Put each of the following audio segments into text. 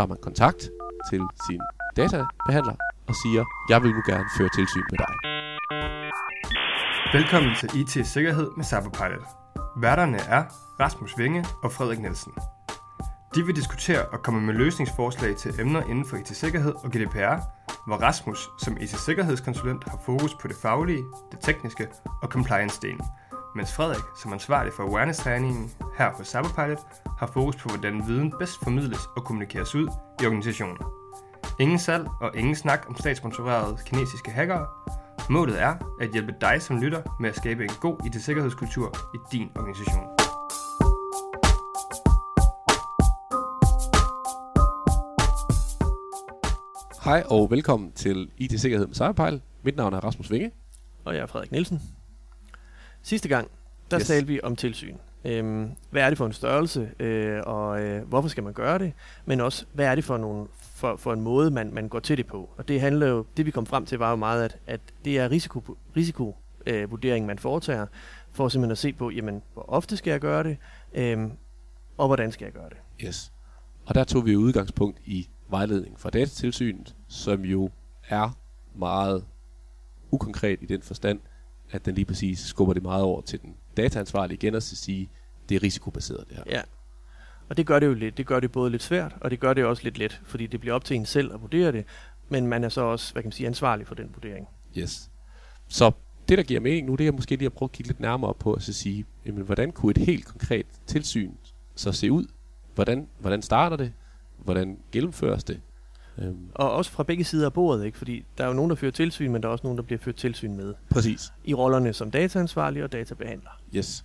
tager man kontakt til sin databehandler og siger, jeg vil nu gerne føre tilsyn med dig. Velkommen til IT Sikkerhed med Cyberpilot. Værterne er Rasmus Vinge og Frederik Nielsen. De vil diskutere og komme med løsningsforslag til emner inden for IT-sikkerhed og GDPR, hvor Rasmus som IT-sikkerhedskonsulent har fokus på det faglige, det tekniske og compliance-delen, mens Frederik som ansvarlig for awareness-træningen her på Cyberpilot har fokus på, hvordan viden bedst formidles og kommunikeres ud i organisationen. Ingen salg og ingen snak om statssponsorerede kinesiske hackere. Målet er at hjælpe dig som lytter med at skabe en god IT-sikkerhedskultur i din organisation. Hej og velkommen til IT Sikkerhed med Cyberpile. Mit navn er Rasmus Vinge. Og jeg er Frederik Nielsen. Sidste gang, der Yes. talte vi om tilsyn. Øhm, hvad er det for en størrelse, øh, og øh, hvorfor skal man gøre det? Men også, hvad er det for, nogle, for, for en måde, man, man går til det på? Og det handler jo, det vi kom frem til, var jo meget, at, at det er risiko, risiko øh, man foretager, for simpelthen at se på, jamen, hvor ofte skal jeg gøre det, øhm, og hvordan skal jeg gøre det? Yes. Og der tog vi udgangspunkt i vejledning fra datatilsynet, som jo er meget ukonkret i den forstand, at den lige præcis skubber det meget over til den dataansvarlige igen og så sige, det er risikobaseret det her. Ja. Og det gør det jo lidt, det gør det både lidt svært, og det gør det også lidt let, fordi det bliver op til en selv at vurdere det, men man er så også, hvad kan man sige, ansvarlig for den vurdering. Yes. Så det, der giver mening nu, det er måske lige at prøve at kigge lidt nærmere på og så sige, jamen, hvordan kunne et helt konkret tilsyn så se ud? Hvordan, hvordan starter det? Hvordan gennemføres det? Øhm, Og også fra begge sider af bordet, ikke? fordi der er jo nogen, der fører tilsyn, men der er også nogen, der bliver ført tilsyn med. præcis. I rollerne som dataansvarlig og databehandler. Yes.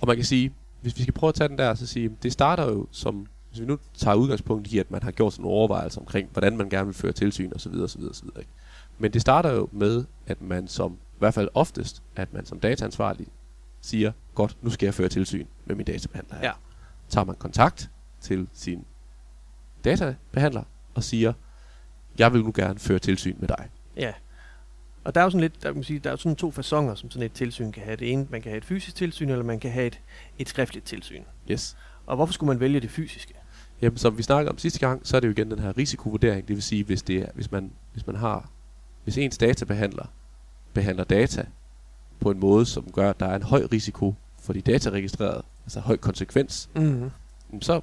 Og man kan sige, hvis vi skal prøve at tage den der, så sige, det starter jo som, hvis vi nu tager udgangspunkt i, at man har gjort sådan nogle overvejelser omkring, hvordan man gerne vil føre tilsyn osv. osv., osv. Ikke? Men det starter jo med, at man som, i hvert fald oftest, at man som dataansvarlig siger, godt, nu skal jeg føre tilsyn med min databehandler her. Ja. Tager man kontakt til sin databehandler og siger, jeg vil nu gerne føre tilsyn med dig. Ja. Og der er jo sådan lidt, der, kan man sige, der er jo sådan to fasonger, som sådan et tilsyn kan have. Det ene, man kan have et fysisk tilsyn, eller man kan have et, et skriftligt tilsyn. Yes. Og hvorfor skulle man vælge det fysiske? Jamen, som vi snakkede om sidste gang, så er det jo igen den her risikovurdering. Det vil sige, hvis, det er, hvis, man, hvis man har, hvis ens databehandler behandler data på en måde, som gør, at der er en høj risiko for de dataregistrerede, altså høj konsekvens, Mm-hmm. så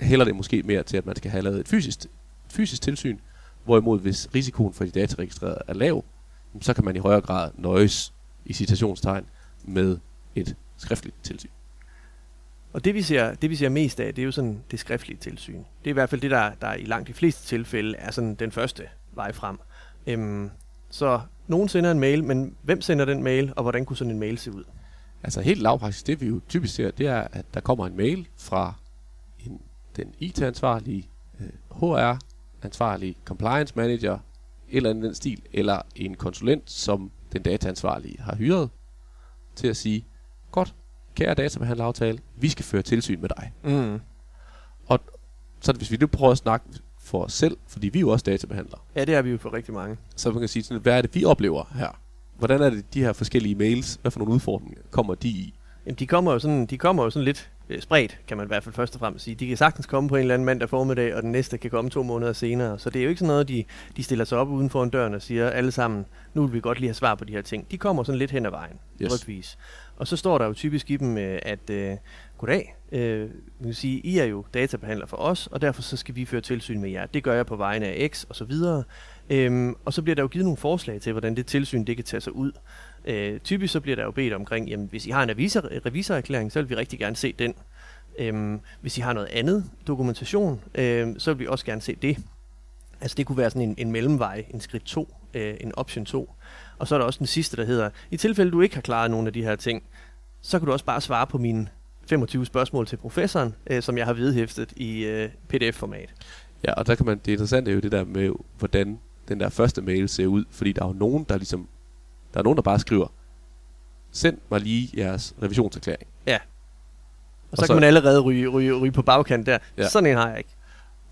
hælder det måske mere til, at man skal have lavet et fysisk, fysisk tilsyn, hvorimod hvis risikoen for de dataregistrerede er lav, så kan man i højere grad nøjes i citationstegn med et skriftligt tilsyn. Og det vi, ser, det vi ser mest af, det er jo sådan det skriftlige tilsyn. Det er i hvert fald det, der, der i langt de fleste tilfælde er sådan den første vej frem. Øhm, så nogen sender en mail, men hvem sender den mail, og hvordan kunne sådan en mail se ud? Altså helt lavpraktisk, det vi jo typisk ser, det er, at der kommer en mail fra en, den IT-ansvarlige, øh, HR-ansvarlige, compliance manager, et eller andet den stil, eller en konsulent, som den dataansvarlige har hyret, til at sige, godt, kære databehandleraftale, vi skal føre tilsyn med dig. Mm. Så hvis vi nu prøver at snakke for os selv, fordi vi er jo også databehandlere, Ja, det er vi jo for rigtig mange. så man kan sige, sådan, hvad er det, vi oplever her? Hvordan er det, de her forskellige mails, hvad for nogle udfordringer kommer de i? Jamen, de kommer jo sådan, de kommer jo sådan lidt øh, spredt, kan man i hvert fald først og fremmest sige. De kan sagtens komme på en eller anden mandag formiddag, og den næste kan komme to måneder senere. Så det er jo ikke sådan noget, de, de stiller sig op uden for en døren og siger alle sammen, nu vil vi godt lige have svar på de her ting. De kommer sådan lidt hen ad vejen, Yes. rygvis. Og så står der jo typisk i dem, øh, at øh, goddag, øh, man kan sige, I er jo databehandler for os, og derfor så skal vi føre tilsyn med jer. Det gør jeg på vegne af X og så videre. Øhm, og så bliver der jo givet nogle forslag til, hvordan det tilsyn det kan tage sig ud. Øh, typisk så bliver der jo bedt omkring, jamen hvis I har en revisor, revisorerklæring, så vil vi rigtig gerne se den. Øhm, hvis I har noget andet dokumentation, øhm, så vil vi også gerne se det. Altså det kunne være sådan en, en mellemvej, en skridt 2, øh, en option 2. Og så er der også den sidste, der hedder, i tilfælde du ikke har klaret nogle af de her ting, så kan du også bare svare på mine 25 spørgsmål til professoren, øh, som jeg har vedhæftet i øh, pdf-format. Ja, og der kan man, det interessante er jo det der med, hvordan den der første mail ser ud, fordi der er jo nogen, der ligesom, der er nogen, der bare skriver, send mig lige jeres revisionserklæring. Og så, Og så kan så- man allerede ryge, ryge, ryge på bagkant der. Ja. Ja. Sådan en har jeg ikke.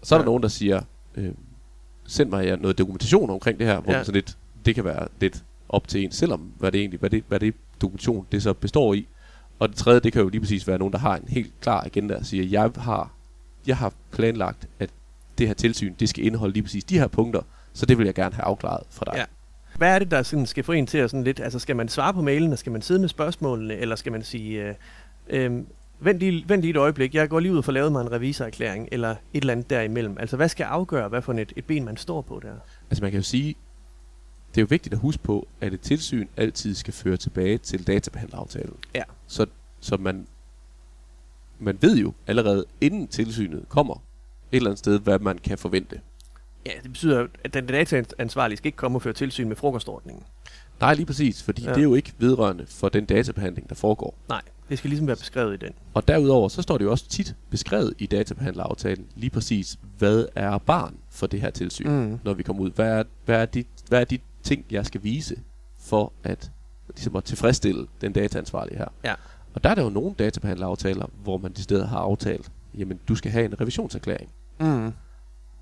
Så er der Ja. nogen, der siger, øh, send mig noget dokumentation omkring det her, hvor Ja. man sådan lidt, det kan være lidt op til en, selvom hvad det egentlig, hvad det, hvad det dokumentation det så består i. Og det tredje, det kan jo lige præcis være nogen, der har en helt klar agenda og siger, jeg har, jeg har planlagt, at det her tilsyn, det skal indeholde lige præcis de her punkter, så det vil jeg gerne have afklaret fra dig. Ja. Hvad er det, der sådan skal få en til at sådan lidt, altså skal man svare på mailen, og skal man sidde med spørgsmålene, eller skal man sige, øh, øh, vent, lige, vent lige et øjeblik, jeg går lige ud og får lavet mig en revisorerklæring, eller et eller andet derimellem. Altså hvad skal afgøre, hvad for et, et ben man står på der? Altså man kan jo sige, det er jo vigtigt at huske på, at et tilsyn altid skal føre tilbage til databehandleraftalen. Ja. Så, så man, man ved jo allerede, inden tilsynet kommer, et eller andet sted, hvad man kan forvente. Ja, det betyder, at den dataansvarlige skal ikke komme og føre tilsyn med frokostordningen. Nej, lige præcis, fordi ja. det er jo ikke vedrørende for den databehandling, der foregår. Nej, det skal ligesom være beskrevet i den. Og derudover, så står det jo også tit beskrevet i databehandleraftalen, lige præcis, hvad er barn for det her tilsyn, mm. når vi kommer ud. Hvad er, hvad, er de, hvad er de ting, jeg skal vise for at, ligesom at tilfredsstille den dataansvarlige her? Ja. Og der er der jo nogle databehandleraftaler, hvor man i stedet har aftalt, jamen du skal have en revisionserklæring. Mm.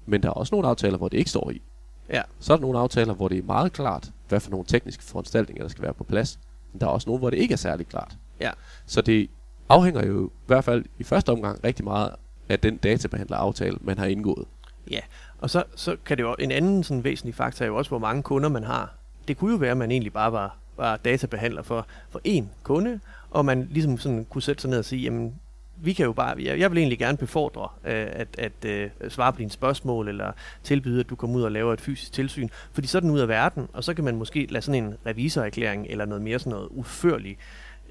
Men der er også nogle aftaler, hvor det ikke står i. Ja. Så er der nogle aftaler, hvor det er meget klart, hvad for nogle tekniske foranstaltninger, der skal være på plads. Men der er også nogle, hvor det ikke er særlig klart. Ja. Så det afhænger jo i hvert fald i første omgang rigtig meget af den databehandleraftale, man har indgået. Ja, og så, så kan det jo en anden sådan væsentlig faktor er jo også, hvor mange kunder man har. Det kunne jo være, at man egentlig bare var, var databehandler for, for én kunde, og man ligesom sådan kunne sætte sig ned og sige, jamen, vi kan jo bare, jeg, jeg vil egentlig gerne befordre øh, at, at øh, svare på dine spørgsmål, eller tilbyde, at du kommer ud og laver et fysisk tilsyn, fordi så er den ud af verden, og så kan man måske lade sådan en revisorerklæring, eller noget mere sådan noget udførligt,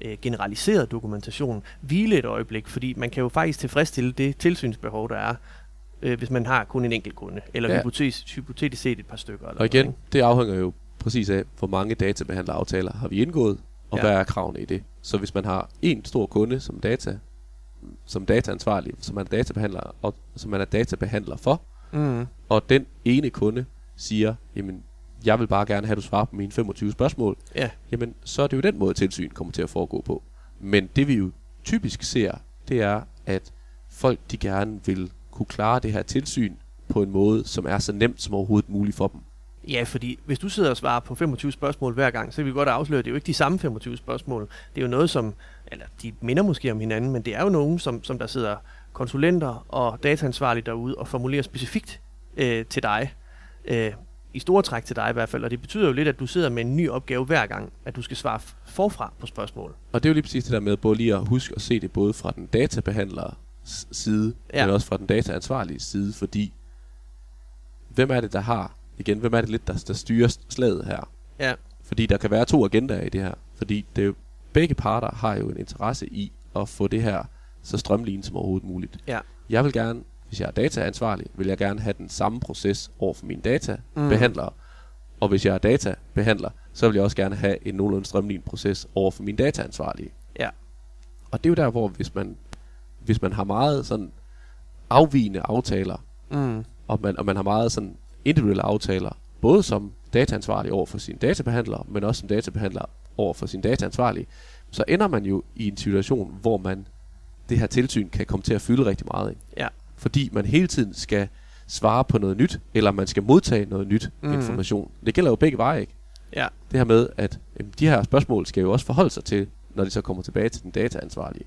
øh, generaliseret dokumentation hvile et øjeblik, fordi man kan jo faktisk tilfredsstille det tilsynsbehov, der er, øh, hvis man har kun en enkelt kunde, eller ja. hypotetisk, hypotetisk set et par stykker. Eller og igen, noget, det afhænger jo præcis af, hvor mange databehandleraftaler har vi indgået, og ja. hvad er kravene i det. Så hvis man har en stor kunde som data, som dataansvarlig, som man er databehandler, og som man er databehandler for, mm. og den ene kunde siger, jamen, jeg vil bare gerne have, at du svarer på mine 25 spørgsmål, ja. jamen, så er det jo den måde, tilsyn kommer til at foregå på. Men det vi jo typisk ser, det er, at folk de gerne vil kunne klare det her tilsyn på en måde, som er så nemt som overhovedet muligt for dem. Ja, fordi hvis du sidder og svarer på 25 spørgsmål hver gang, så kan vi godt afsløre, at det er jo ikke de samme 25 spørgsmål. Det er jo noget, som, eller de minder måske om hinanden, men det er jo nogen, som, som der sidder konsulenter og dataansvarlige derude og formulerer specifikt øh, til dig. Øh, I store træk til dig i hvert fald, og det betyder jo lidt, at du sidder med en ny opgave hver gang, at du skal svare forfra på spørgsmål. Og det er jo lige præcis det der med både lige at huske at se det både fra den databehandlere side, ja. men også fra den dataansvarlige side, fordi hvem er det, der har, igen, hvem er det lidt, der, der styrer slaget her? Ja. Fordi der kan være to agendaer i det her, fordi det jo, begge parter har jo en interesse i at få det her så strømlignet som overhovedet muligt. Ja. Jeg vil gerne, hvis jeg er dataansvarlig, vil jeg gerne have den samme proces over for mine databehandlere, mm. og hvis jeg er databehandler, så vil jeg også gerne have en nogenlunde strømlignet proces over for mine dataansvarlige. Ja. Og det er jo der, hvor hvis man, hvis man har meget sådan afvigende aftaler, mm. og, man, og man har meget sådan individuelle aftaler, både som dataansvarlig over for sine databehandlere, men også som databehandler over for sin dataansvarlige, så ender man jo i en situation, hvor man det her tilsyn kan komme til at fylde rigtig meget ind. Ja. Fordi man hele tiden skal svare på noget nyt, eller man skal modtage noget nyt mm. information. Det gælder jo begge veje, ikke? Ja. Det her med, at jamen, de her spørgsmål skal jo også forholde sig til, når de så kommer tilbage til den dataansvarlige.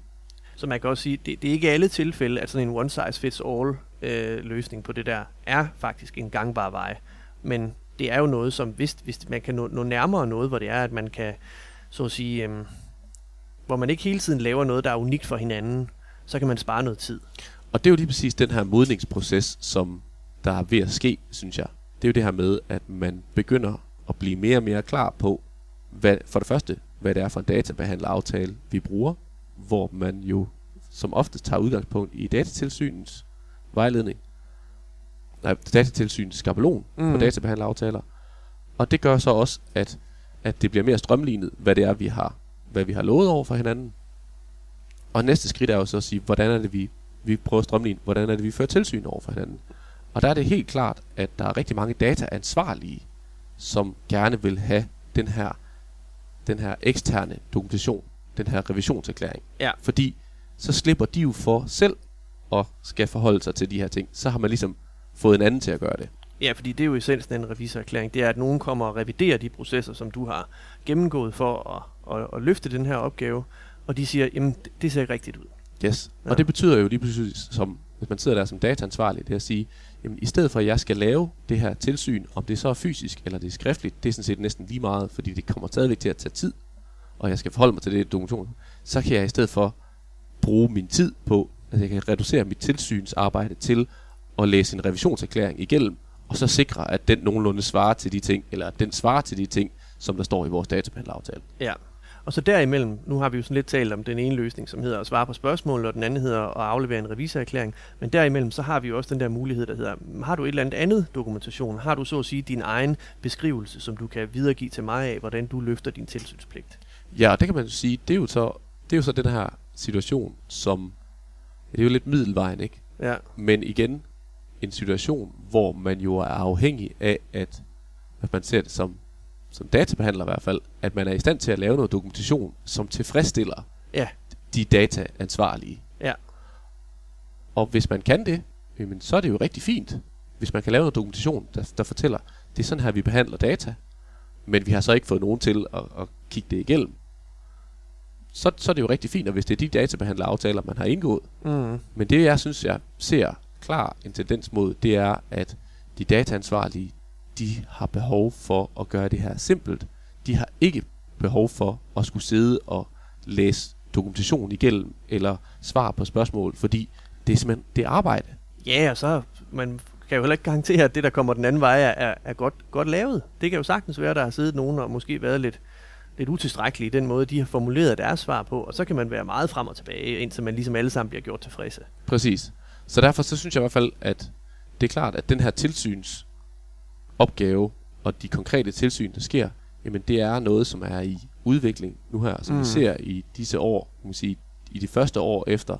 Så man kan også sige, det, det er ikke alle tilfælde, at sådan en one size fits all øh, løsning på det der er faktisk en gangbar vej. Men det er jo noget, som hvis, hvis man kan nå, nå nærmere noget, hvor det er, at man kan, så at sige, øhm, hvor man ikke hele tiden laver noget, der er unikt for hinanden, så kan man spare noget tid. Og det er jo lige præcis den her modningsproces, som der er ved at ske, synes jeg. Det er jo det her med, at man begynder at blive mere og mere klar på, hvad, for det første, hvad det er for en databehandleraftale, vi bruger, hvor man jo som oftest tager udgangspunkt i datatilsynets vejledning, nej, datatilsynens skabelon mm. på databehandleraftaler. Og det gør så også, at, at det bliver mere strømlignet, hvad det er, vi har, hvad vi har lovet over for hinanden. Og næste skridt er jo så at sige, hvordan er det, vi, vi prøver at strømligne, hvordan er det, vi fører tilsyn over for hinanden. Og der er det helt klart, at der er rigtig mange dataansvarlige, som gerne vil have den her, den her eksterne dokumentation, den her revisionserklæring. Ja. Fordi så slipper de jo for selv at skal forholde sig til de her ting. Så har man ligesom fået en anden til at gøre det. Ja, fordi det er jo essensen af en revisorerklæring. Det er, at nogen kommer og reviderer de processer, som du har gennemgået for at, at, at løfte den her opgave, og de siger, jamen det ser ikke rigtigt ud. Yes. Ja. Og det betyder jo lige pludselig, som, hvis man sidder der som dataansvarlig, det er at sige, jamen, i stedet for at jeg skal lave det her tilsyn, om det så er fysisk eller det er skriftligt, det er sådan set næsten lige meget, fordi det kommer stadigvæk til at tage tid, og jeg skal forholde mig til det dokumentation, så kan jeg i stedet for bruge min tid på, at jeg kan reducere mit tilsynsarbejde til at læse en revisionserklæring igennem, og så sikre, at den nogenlunde svarer til de ting, eller at den svarer til de ting, som der står i vores databehandleraftale. Ja. Og så derimellem, nu har vi jo sådan lidt talt om den ene løsning, som hedder at svare på spørgsmål, og den anden hedder at aflevere en revisorerklæring. Men derimellem, så har vi jo også den der mulighed, der hedder, har du et eller andet andet dokumentation? Har du så at sige din egen beskrivelse, som du kan videregive til mig af, hvordan du løfter din tilsynspligt? Ja, og det kan man jo sige, det er jo så, det er jo så den her situation, som, det er jo lidt middelvejen, ikke? Ja, Men igen, en situation, hvor man jo er afhængig af, at, at man ser det som, som databehandler i hvert fald, at man er i stand til at lave noget dokumentation, som tilfredsstiller Ja. de dataansvarlige. Ja. Og hvis man kan det, jamen, så er det jo rigtig fint, hvis man kan lave noget dokumentation, der, der fortæller, det er sådan her, vi behandler data, men vi har så ikke fået nogen til at, at kigge det igennem. Så, så er det jo rigtig fint, og hvis det er de databehandleraftaler, man har indgået, mm. men det, jeg synes, jeg ser klar en tendens mod, det er, at de dataansvarlige, de har behov for at gøre det her simpelt. De har ikke behov for at skulle sidde og læse dokumentation igennem, eller svare på spørgsmål, fordi det er simpelthen det arbejde. ja, og så man kan jo heller ikke garantere, at det, der kommer den anden vej, er, er, er godt, godt lavet. Det kan jo sagtens være, at der har siddet nogen og måske været lidt, lidt utilstrækkelige i den måde, de har formuleret deres svar på, og så kan man være meget frem og tilbage, indtil man ligesom alle sammen bliver gjort tilfredse. Præcis. Så derfor så synes jeg i hvert fald, at det er klart, at den her tilsyns opgave og de konkrete tilsyn, der sker, jamen det er noget, som er i udvikling nu her, som mm. Vi ser i disse år, kan man sige, i de første år efter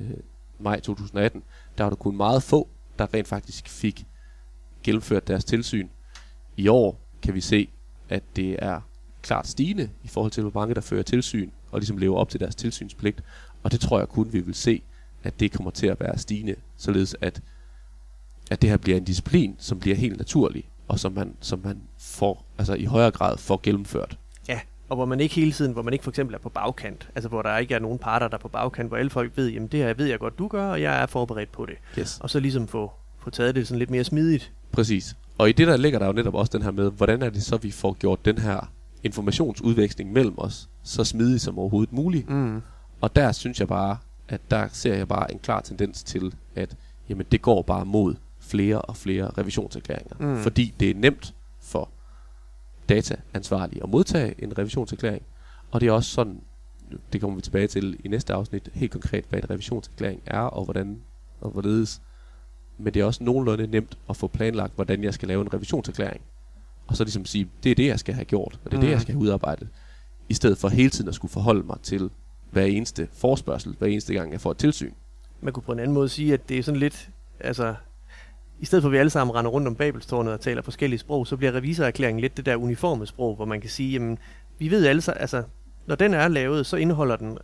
øh, maj 2018, der var der kun meget få, der rent faktisk fik gennemført deres tilsyn. I år kan vi se, at det er klart stigende i forhold til, hvor mange der fører tilsyn og ligesom lever op til deres tilsynspligt. Og det tror jeg kun, vi vil se, at det kommer til at være stigende, således at, at det her bliver en disciplin, som bliver helt naturlig, og som man, som man får, altså i højere grad får gennemført. Ja, og hvor man ikke hele tiden, hvor man ikke for eksempel er på bagkant, altså hvor der ikke er nogen parter, der er på bagkant, hvor alle folk ved, jamen det her ved jeg godt, du gør, og jeg er forberedt på det. Yes. Og så ligesom få, få taget det sådan lidt mere smidigt. Præcis. Og i det der ligger der jo netop også den her med, hvordan er det så, vi får gjort den her informationsudveksling mellem os så smidig som overhovedet muligt. Mm. Og der synes jeg bare, at der ser jeg bare en klar tendens til, at jamen, det går bare mod flere og flere revisionserklæringer. Mm. Fordi det er nemt for dataansvarlige at modtage en revisionserklæring. Og det er også sådan, det kommer vi tilbage til i næste afsnit, helt konkret, hvad en revisionserklæring er, og hvordan og hvorledes. Men det er også nogenlunde nemt at få planlagt, hvordan jeg skal lave en revisionserklæring. Og så ligesom sige, det er det, jeg skal have gjort, og det er mm. det, jeg Mhm. skal have udarbejdet. I stedet for hele tiden at skulle forholde mig til hver eneste forspørgsel, hver eneste gang, jeg får et tilsyn. Man kunne på en anden måde sige, at det er sådan lidt, altså, i stedet for at vi alle sammen render rundt om Babelstårnet og taler forskellige sprog, så bliver revisorerklæringen lidt det der uniforme sprog, hvor man kan sige, jamen, vi ved alle sammen, altså, når den er lavet, så indeholder den,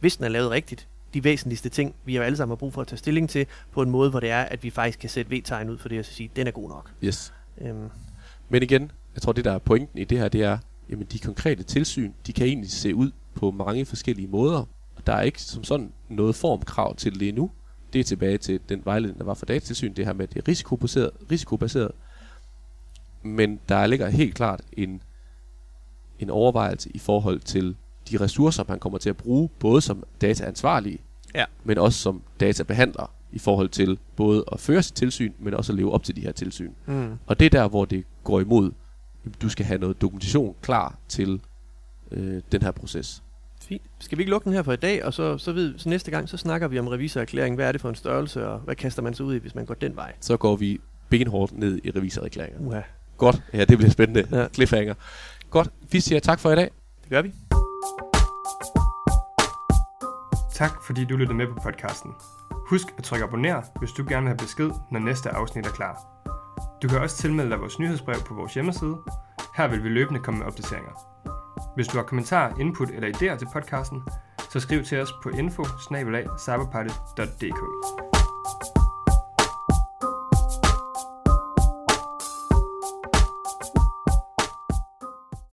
hvis den er lavet rigtigt, de væsentligste ting, vi jo alle sammen har brug for at tage stilling til, på en måde, hvor det er, at vi faktisk kan sætte V-tegn ud for det, og så sige, den er god nok. Yes. Øhm, Men igen, jeg tror, det der er pointen i det her, det er, jamen de konkrete tilsyn, de kan egentlig se ud på mange forskellige måder. Og der er ikke som sådan noget formkrav til det endnu. Det er tilbage til den vejledning, der var for datatilsyn, det her med, det er risikobaseret. risikobaseret. Men der ligger helt klart en, en overvejelse i forhold til de ressourcer, man kommer til at bruge, både som dataansvarlig, Ja. men også som databehandler, i forhold til både at føre sit tilsyn, men også at leve op til de her tilsyn. mm. Og det er der, hvor det går imod. Du skal have noget dokumentation klar til øh, den her proces. Fint. Skal vi ikke lukke den her for i dag, og så, så, ved, så næste gang, så snakker vi om revisorerklæring. Hvad er det for en størrelse, og hvad kaster man sig ud i, hvis man går den vej? Så går vi benhårdt ned i revisorerklæringer. Uha, Godt. Ja, det bliver spændende. Ja. Ja. Cliffhanger. Godt. Vi siger tak for i dag. det gør vi. Tak fordi du lyttede med på podcasten. Husk at trykke abonner, hvis du gerne vil have besked, når næste afsnit er klar. Du kan også tilmelde dig vores nyhedsbrev på vores hjemmeside. Her vil vi løbende komme med opdateringer. Hvis du har kommentarer, input eller idéer til podcasten, så skriv til os på info